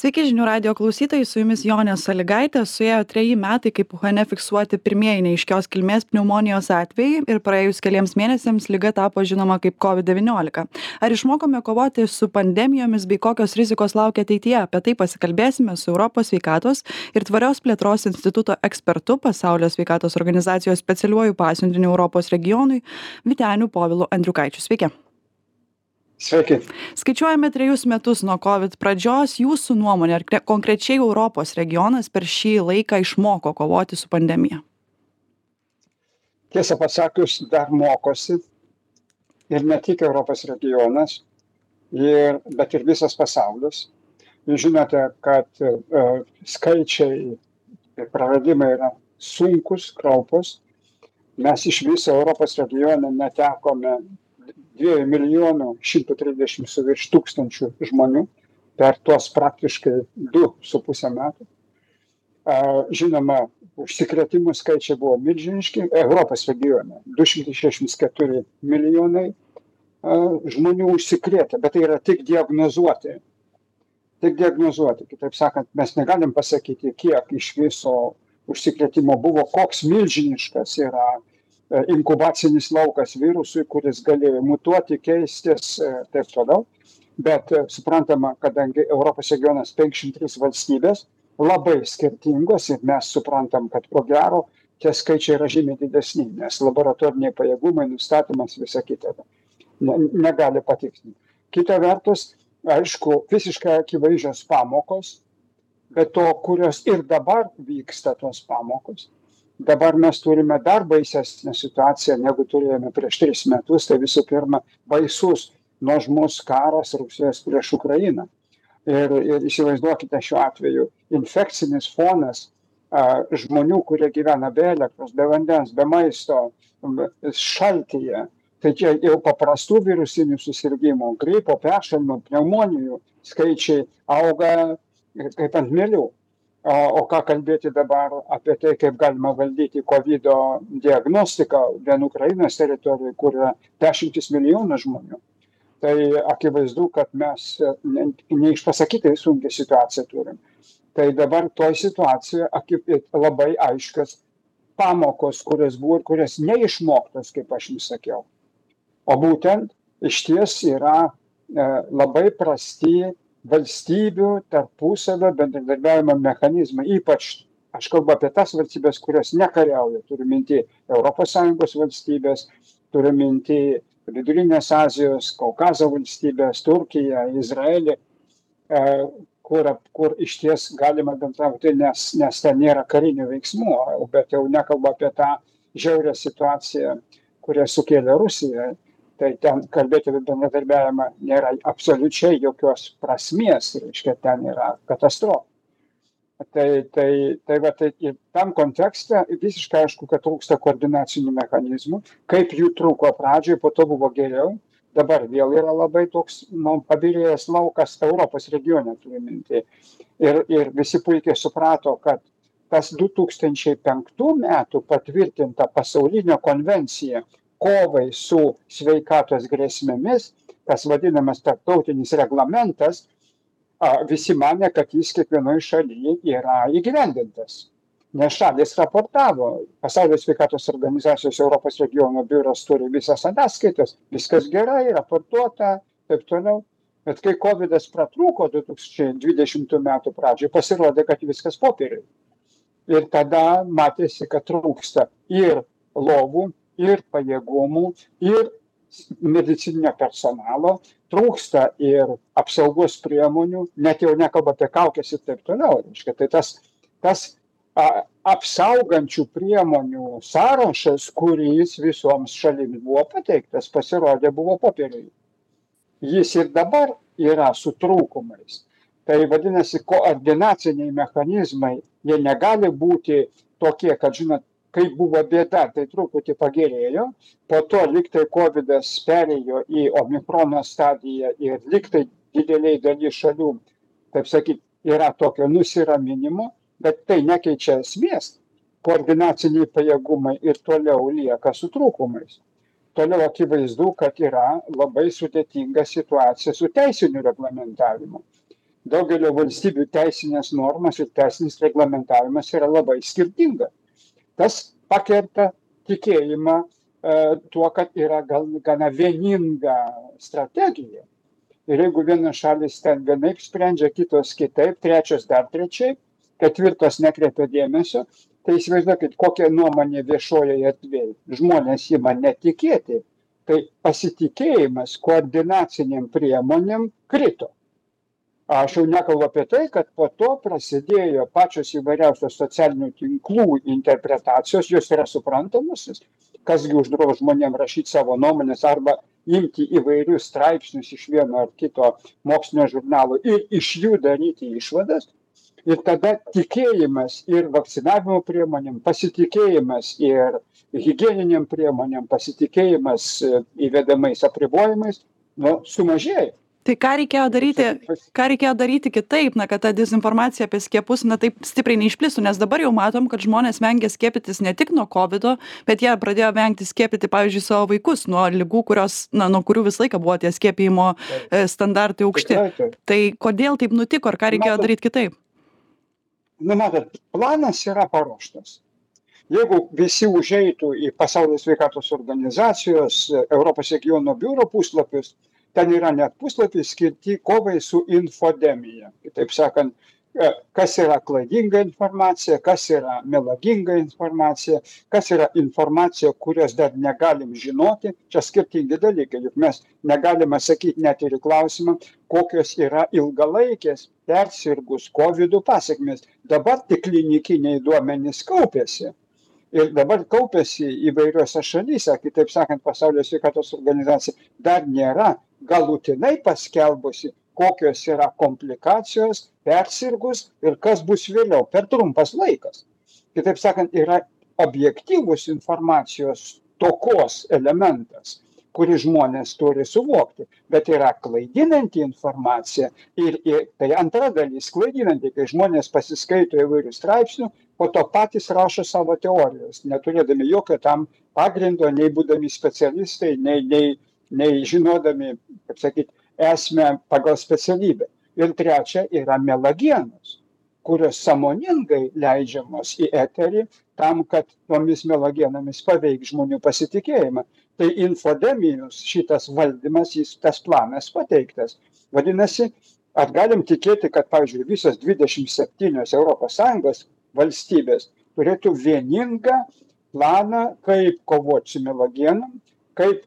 Sveiki žinių radio klausytojai, su jumis Jonė Saligaitė. Suėjo treji metai, kaip Uhane fiksuoti pirmieji neiškios kilmės pneumonijos atvejai ir praėjus keliams mėnesiams lyga tapo žinoma kaip COVID-19. Ar išmokome kovoti su pandemijomis bei kokios rizikos laukia ateityje? Apie tai pasikalbėsime su Europos sveikatos ir tvarios plėtros instituto ekspertu, pasaulio sveikatos organizacijos specialiuoju pasiuntiniu Europos regionui, Viteniu Povilu Andriukaičiu. Sveiki. Sveiki. Skaičiuojame trejus metus nuo COVID pradžios. Jūsų nuomonė, ar konkrečiai Europos regionas per šį laiką išmoko kovoti su pandemija? Tiesą pasakius, dar mokosi. Ir ne tik Europos regionas, ir, bet ir visas pasaulis. Jūs žinote, kad uh, skaičiai praradimai yra sunkus, kraupus. Mes iš viso Europos regione netekome dviejų milijonų šimto trisdešimt su virš tūkstančių žmonių per tuos praktiškai du su pusę metų. Žinoma, užsikrėtimų skaičiai buvo milžiniški Europos regione. 264 milijonai žmonių užsikrėtė, bet tai yra tik diagnozuoti. Tik diagnozuoti. Kitaip sakant, mes negalim pasakyti, kiek iš viso užsikrėtimo buvo, koks milžiniškas yra inkubacinis laukas virusui, kuris galėjo mutuoti, keistis ir e, taip toliau. Bet e, suprantama, kadangi Europos regionas 503 valstybės labai skirtingos ir mes suprantam, kad ko gero tie skaičiai yra žymiai didesni, nes laboratoriniai pajėgumai, nustatymas, visa kita ne, negali patikslinti. Kita vertus, aišku, visiškai akivaizdžios pamokos, bet to, kurios ir dabar vyksta tos pamokos, dabar mes turime dar baisesnę situaciją negu turėjome prieš tris metus. Tai visų pirma baisus nuožmus karas rusijos prieš ukrainą. Ir ir įsivaizduokite šiuo atveju infekcinis fonas a žmonių kurie gyvena be elektros be vandens be maisto šaltyje. Tai čia jau paprastų virusinių susirgimų gripo peršalimo pneumonijų skaičiai auga kaip ant mielių o o ką kalbėti dabar apie tai kaip galima valdyti kovido diagnostiką vien ukrainos teritorijoj kur yra dešimtys milijonų žmonių? Tai akivaizdu kad mes ne neišpasakytai sunkią situaciją turim. Tai dabar toj situacijoj aki labai aiškios pamokos kurios buvo ir kurios neišmoktos kaip aš jums sakiau. O būtent išties yra e, labai prasti valstybių tarpusavio bendradarbiavimo mechanizmai ypač aš kalbu apie tas valstybes kurios nekariauja. Turiu minty europos sąjungos valstybes turiu minty vidurinės azijos kaukazo valstybes turkiją izraelį e, kur kur išties galima bendrauti nes nes ten nėra karinių veiksmų bet jau nekalbu apie tą žiaurią situaciją kurią sukėlė rusija tai ten kalbėti apie bendradarbiavimą nėra absoliučiai jokios prasmės reiškia ten yra katastrofa. Tai tai tai va tai ir tam kontekste visiškai aišku kad trūksta koordinacinių mechanizmų. Kaip jų trūko pradžioj po to buvo geriau. Dabar vėl yra labai toks nu pabyrėjęs laukas europos regione turiu minty ir ir visi puikiai suprato kad tas du tūkstančiai penktų metų patvirtinta pasaulinė konvencija kovai su sveikatos grėsmėmis tas vadinamas tarptautinis reglamentas visi manė kad jis kiekvienoj šaly yra įgyvendintas. Nes šalys raportavo pasaulio sveikatos organizacijos europos regiono biuras turi visas ataskaitas viskas gerai raportuota taip toliau. Bet kai kovidas pratrūko du tūkstančiai dvidešimtų metų pradžioj pasirodė kad viskas popieriuj ir tada matėsi kad trūksta ir lovų ir pajėgumų ir medicininio personalo. Trūksta ir apsaugos priemonių net jau nekalbu apie kaukes ir taip toliau reiškia. Tai tas tas a apsaugančių priemonių sąrašas kuris visoms šalims buvo pateiktas pasirodė buvo popieriuj jis ir dabar yra su trūkumais. Tai vadinasi koordinaciniai mechanizmai jie negali būti tokie kad žinot kai buvo bėda tai truputį pagerėjo po to lyg tai kovidas perėjo į omikrono stadiją ir lyg tai didelėj daly šalių taip sakyt yra tokio nusiraminimo bet tai nekeičia esmės koordinaciniai pajėgumai ir toliau lieka su trūkumais. Toliau akivaizdu, kad yra labai sudėtinga situacija su teisiniu reglamentavimu. Daugelio valstybių teisinės normas ir teisinis reglamentavimas yra labai skirtinga. Tas pakerta tikėjimą e, tuo, kad yra gal, gana vieninga strategija. Ir jeigu vienas šalis ten vienaip sprendžia, kitos kitaip, trečios dar trečiaip, ketvirtos nekreipia dėmesio, tai įsivaizduokit, kokia nuomonė viešojoje erdvėje. Žmonės ima netikėti. Tai pasitikėjimas koordinaciniam priemonėm krito. Aš jau nekalbu apie tai, kad po to prasidėjo pačios įvairiausios socialinių tinklų interpretacijos, jos yra suprantamos, kasgi uždraus žmonėm rašyti savo nuomonės arba imti įvairius straipsnius iš vieno ar kito mokslinio žurnalo ir iš jų daryti išvadas. Ir tada tikėjimas ir vakcinavimo priemonėm, pasitikėjimas ir hygieniniam priemonėm, pasitikėjimas e, įvedamais apribojimais, nu, sumažėjo. Tai ką reikėjo daryti, ką reikėjo daryti kitaip, na, kad ta dezinformacija apie skiepus, na, taip stipriai neišplistų, nes dabar jau matom, kad žmonės vengia skiepytis ne tik nuo COVID, bet jie pradėjo vengti skiepyti, pavyzdžiui, savo vaikus nuo lygų, kurios, na, nuo kurių visą laiką buvo tie skiepijimo e, standartai aukšti. Tai kodėl taip nutiko ir ką reikėjo Matot, daryti kitaip? nu matot, planas yra paruoštas. Jeigu visi užeitų į Pasaulio sveikatos organizacijos, Europos regiono biuro puslapius, ten yra net puslapiai skirti kovai su infodemija. Kitaip sakant, e, kas yra klaidinga informacija, kas yra melaginga informacija, kas yra informacija, kurios dar negalim žinoti, čia skirtingi dalykai. Juk mes negalime sakyti net ir klausimą, kokios yra ilgalaikės persirgus COVID pasiekmes. Dabar tik klinikiniai duomenys kaupėsi. Ir dabar kaupėsi įvairiose šalyse, kitaip sakant, pasaulio sveikatos organizacija dar nėra galutinai paskelbusi, kokios yra komplikacijos, persirgus ir kas bus vėliau per trumpas laikas. Kitaip sakant, yra objektyvus informacijos tokos elementas, kurį žmonės turi suvokti, bet yra klaidinanti informacija ir, ir tai antra dalis klaidinanti, kai žmonės pasiskaito įvairių straipsnių, po to patys rašo savo teorijas, neturėdami jokio tam pagrindo, nei būdami specialistai, nei, nei, nei žinodami, kaip sakyti, esmę pagal specialybę. Ir trečia yra melagienos, kurios samoningai leidžiamos į eterį tam, kad tomis melagienomis paveik žmonių pasitikėjimą. Tai infodemijos šitas valdymas, jis, tas planas pateiktas. Vadinasi, ar galim tikėti, kad, pavyzdžiui, visos 27 ES valstybės turėtų vieningą planą, kaip kovoti su melagienom, kaip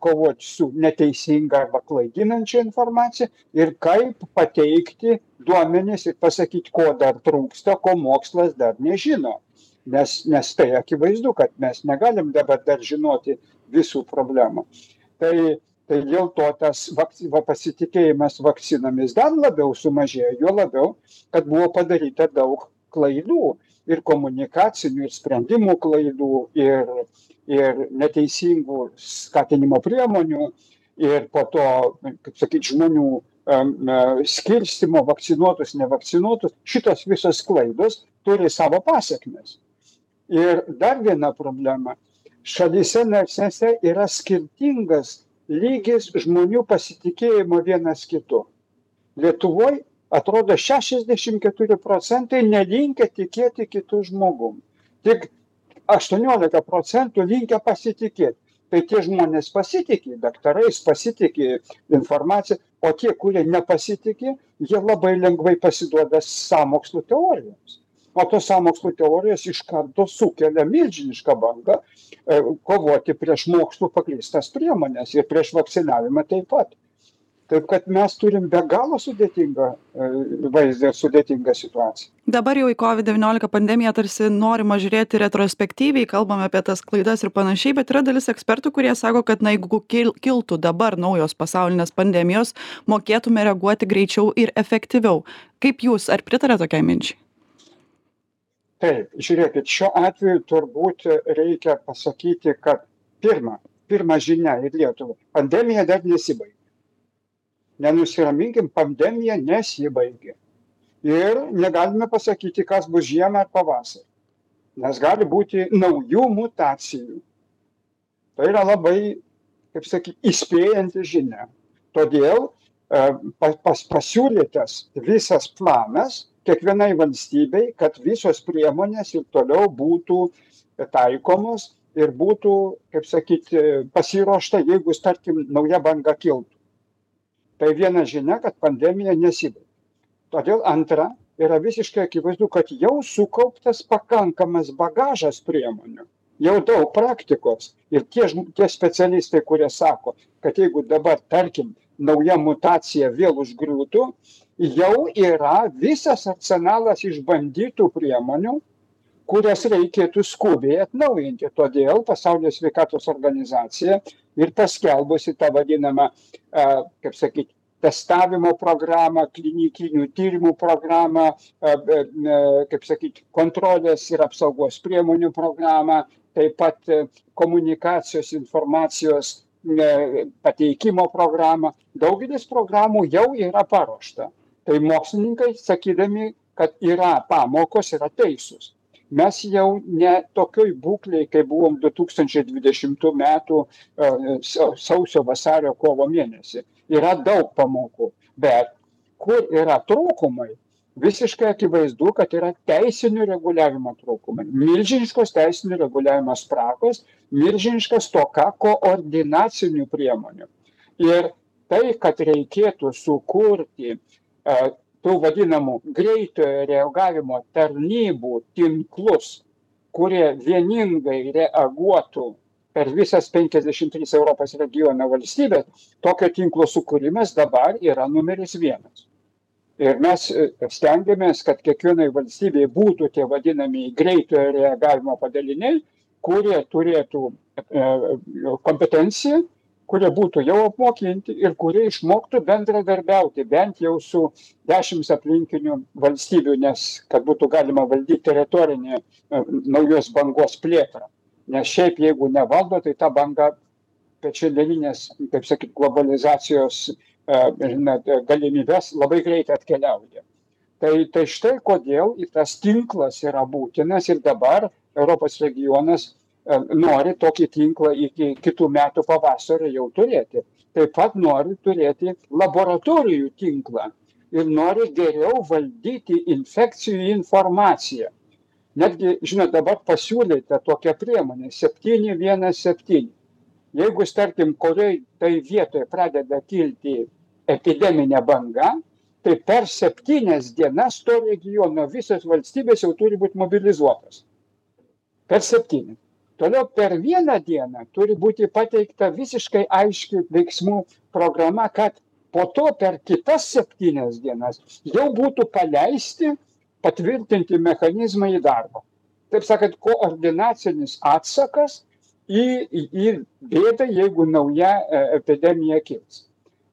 kovoti su neteisinga arba klaidinančia informacija ir kaip pateikti duomenis ir pasakyti, ko dar trūksta, ko mokslas dar nežino. Nes, nes tai akivaizdu, kad mes negalim dabar dar žinoti visų problemų. Tai, tai dėl to tas vakci, va, pasitikėjimas vakcinomis dar labiau sumažėjo, jo labiau, kad buvo padaryta daug klaidų ir komunikacinių, ir sprendimų klaidų, ir, ir neteisingų skatinimo priemonių, ir po to, kaip sakyti, žmonių um, skirstimo vakcinuotus, nevakcinuotus, šitos visos klaidos turi savo pasiekmes. Ir dar viena problema. Šalyse narėse yra skirtingas lygis žmonių pasitikėjimo vienas kitu. Lietuvoje atrodo 64 procentai nelinkia tikėti kitų žmogum. Tik 18 procentų linkia pasitikėti. Tai tie žmonės pasitikė daktarais, pasitikė informaciją, o tie, kurie nepasitikė, jie labai lengvai pasiduoda sąmokslo teorijoms. O tos sąmokslo teorijos iš karto sukelia milžinišką bangą e, kovoti prieš mokslo pagrįstas priemonės ir prieš vakcinavimą taip pat. Taip kad mes turim be galo sudėtingą e, vaizdą ir sudėtingą situaciją. Dabar jau į COVID-19 pandemiją tarsi norima žiūrėti retrospektyviai, kalbame apie tas klaidas ir panašiai, bet yra dalis ekspertų, kurie sako, kad na, jeigu kil, kiltų dabar naujos pasaulinės pandemijos, mokėtume reaguoti greičiau ir efektyviau. Kaip jūs, ar pritarė tokiai minčiai? Taip, žiūrėkit, šiuo atveju turbūt reikia pasakyti, kad pirma, pirma žinia į Lietuvą, pandemija dar nesibaigė. Nenusiraminkim, pandemija nesibaigė. Ir negalime pasakyti, kas bus žiemą ar pavasarį. nes gali būti naujų mutacijų. Tai yra labai, kaip sakyti, įspėjanti žinia. Todėl pas, pas, pasiūlytas visas planas kiekvienai valstybei, kad visos priemonės ir toliau būtų taikomos ir būtų, kaip sakyti, pasiruošta, jeigu, tarkim, nauja banga kiltų. Tai viena žinia, kad pandemija nesibaigė. Todėl antra, yra visiškai akivaizdu, kad jau sukauptas pakankamas bagažas priemonių, jau daug praktikos. Ir tie, tie specialistai, kurie sako, kad jeigu dabar, tarkim, nauja mutacija vėl užgriūtų, jau yra visas arsenalas išbandytų priemonių, kurias reikėtų skubiai atnaujinti. Todėl Pasaulio sveikatos organizacija ir paskelbusi tą vadinamą, kaip sakyti, testavimo programą, klinikinių tyrimų programą, kaip sakyti, kontrolės ir apsaugos priemonių programą, taip pat komunikacijos informacijos pateikimo programą. Daugelis programų jau yra paruošta. Tai mokslininkai, sakydami, kad yra pamokos, yra teisūs mes jau ne tokioj būklėj kai buvom du tūkstančiai dvidešimtų metų sausio vasario kovo mėnesį. Yra daug pamokų bet kur yra trūkumai visiškai akivaizdu kad yra teisinio reguliavimo trūkumai. Milžiniškos teisinio reguliavimo spragos milžiniška stoka koordinacinių priemonių. Ir tai kad reikėtų sukurti tų vadinamų greitojo reagavimo tarnybų tinklus, kurie vieningai reaguotų per visas 53 Europos regiono valstybės, tokio tinklo sukūrimas dabar yra numeris vienas. Ir mes stengiamės, kad kiekvienai valstybei būtų tie vadinami greitojo reagavimo padaliniai, kurie turėtų kompetenciją kurie būtų jau apmokinti ir kurie išmoktų bendradarbiauti bent jau su dešimt aplinkinių valstybių, nes kad būtų galima valdyti teritorinį naujos bangos plėtrą. Nes šiaip jeigu nevaldo, tai ta banga per šiandieninės, kaip sakyti, globalizacijos galimybės labai greitai atkeliauja. Tai, tai štai kodėl tas tinklas yra būtinas ir dabar Europos regionas nori tokį tinklą iki kitų metų pavasario jau turėti. Taip pat nori turėti laboratorijų tinklą ir nori geriau valdyti infekcijų informaciją. Netgi, žinot, dabar pasiūlyta tokia priemonė 717. Jeigu, tarkim, kuriai tai vietoje pradeda kilti epideminė banga, tai per septynias dienas to regiono visos valstybės jau turi būti mobilizuotas. Per septynias. Toliau per vieną dieną turi būti pateikta visiškai aiški veiksmų programa, kad po to per kitas septynias dienas jau būtų paleisti, patvirtinti mechanizmai į darbą. Taip sakant, koordinacinis atsakas į, į, į bėdą, jeigu nauja epidemija kils.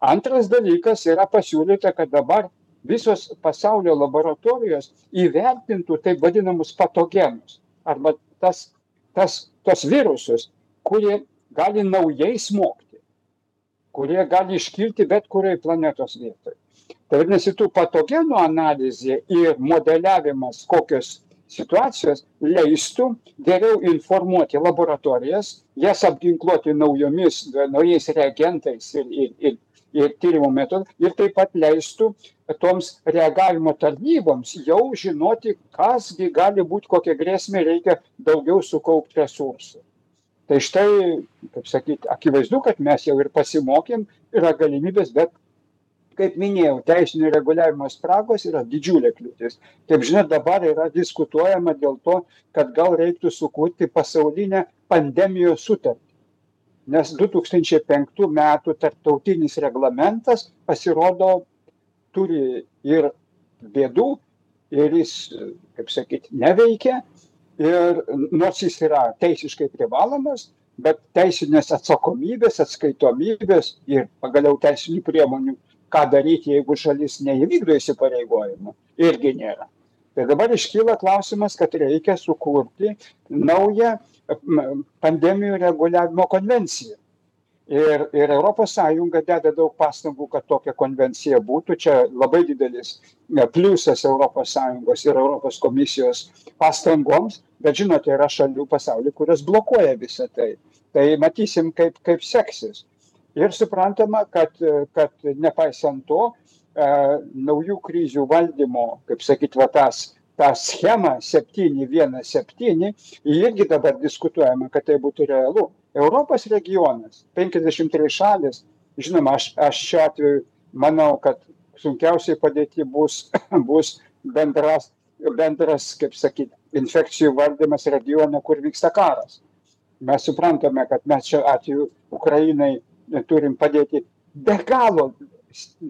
Antras dalykas yra pasiūlyta, kad dabar visos pasaulio laboratorijos įvertintų taip vadinamus patogenus arba tas, tas tos virusus, kurie gali naujai smogti, kurie gali iškilti bet kuriai planetos vietoje. Tai vadinasi, tų patogenų analizė ir modeliavimas, kokios situacijos leistų geriau informuoti laboratorijas, jas apginkluoti naujomis, naujais reagentais ir, ir, ir, ir tyrimo metodų ir taip pat leistų toms reagavimo tarnyboms jau žinoti, kasgi gali būti, kokią grėsmę reikia daugiau sukaupti resursų. Tai štai, kaip sakyti, akivaizdu, kad mes jau ir pasimokėm, yra galimybės, bet, kaip minėjau, teisinio reguliavimo spragos yra didžiulė kliūtis. Kaip žinia, dabar yra diskutuojama dėl to, kad gal reiktų sukurti pasaulinę pandemijos sutartį. Nes 2005 metų tarptautinis reglamentas pasirodo turi ir bėdų, ir jis, kaip sakyti, neveikia. Ir nors jis yra teisiškai privalomas, bet teisinės atsakomybės, atskaitomybės ir pagaliau teisinių priemonių, ką daryti, jeigu šalis neįvykdo įsipareigojimų, irgi nėra. Tai dabar iškyla klausimas, kad reikia sukurti naują pandemijų reguliavimo konvenciją. Ir, ir ES deda daug pastangų, kad tokia konvencija būtų. Čia labai didelis ne, pliusas ES ir ES komisijos pastangoms, bet žinote, yra šalių pasaulyje, kurios blokuoja visą tai. Tai matysim, kaip, kaip seksis. Ir suprantama, kad, kad nepaisant to, e, naujų krizių valdymo, kaip sakyt, va tas tą schemą 717, irgi dabar diskutuojama, kad tai būtų realu. Europos regionas, 53 šalis, žinoma, aš, aš šiuo atveju manau, kad sunkiausiai padėti bus, bus bendras, bendras, kaip sakyti, infekcijų valdymas regione, kur vyksta karas. Mes suprantame, kad mes šiuo atveju Ukrainai turim padėti be galo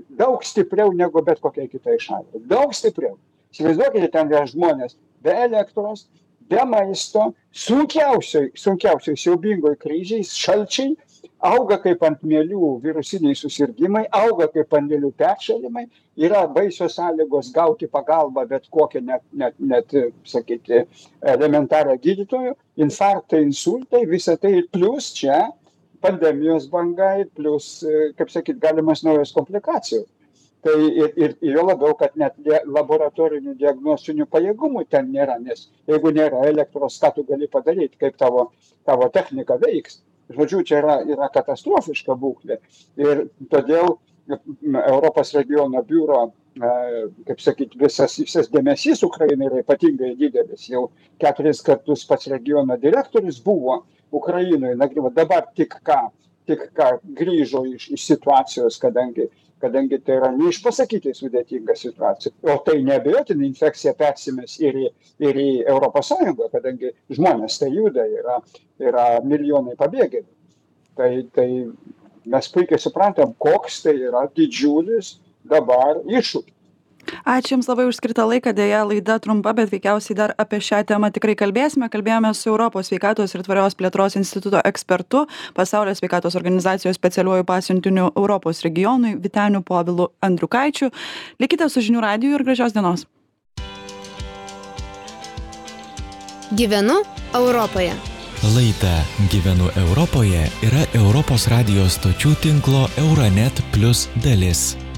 daug stipriau negu bet kokiai kitai šaliai. Daug stipriau. Įsivaizduokite, ten yra žmonės be elektros, be maisto, sunkiausiai, sunkiausiai siaubingoj kryžiai, šalčiai, auga kaip ant mėlių virusiniai susirgymai, auga kaip ant mėlių peršalimai, yra baisios sąlygos gauti pagalbą bet kokią, net, net, net sakyti, elementarią gydytojų, infarktai, insultai, visa tai plus čia pandemijos banga, plus, kaip sakyt, galimas naujas komplikacijos tai ir ir juo labiau kad net laboratorinių diagnostinių pajėgumų ten nėra nes jeigu nėra elektros ką tu gali padaryt kaip tavo tavo technika veiks? Žodžiu čia yra yra katastrofiška būklė. Ir todėl europos regiono biuro kaip sakyt visas visas dėmesys ukrainai yra ypatingai didelis. Jau keturis kartus pats regiono direktorius buvo ukrainoj nagrinėjo dabar tik ką tik ką grįžo iš iš situacijos kadangi kadangi tai yra neišpasakytai sudėtinga situacija. O tai neabejotinai infekcija persimes ir į ir į europos sąjungą kadangi žmonės tai juda yra yra milijonai pabėgėlių. Tai tai mes puikiai suprantam koks tai yra didžiulis dabar iššūkis ačiū jums labai už skirtą laiką deja laida trumpa bet veikiausiai dar apie šią temą tikrai kalbėsime kalbėjome su europos sveikatos ir tvarios plėtros instituto ekspertu pasaulio sveikatos organizacijos specialiuoju pasiuntiniu europos regionui vyteniu povilu andriukaičiu likite su žinių radiju ir gražios dienos Gyvenu Europoje. Laida Gyvenu Europoje yra Europos radijos stočių tinklo Euronet Plus dalis.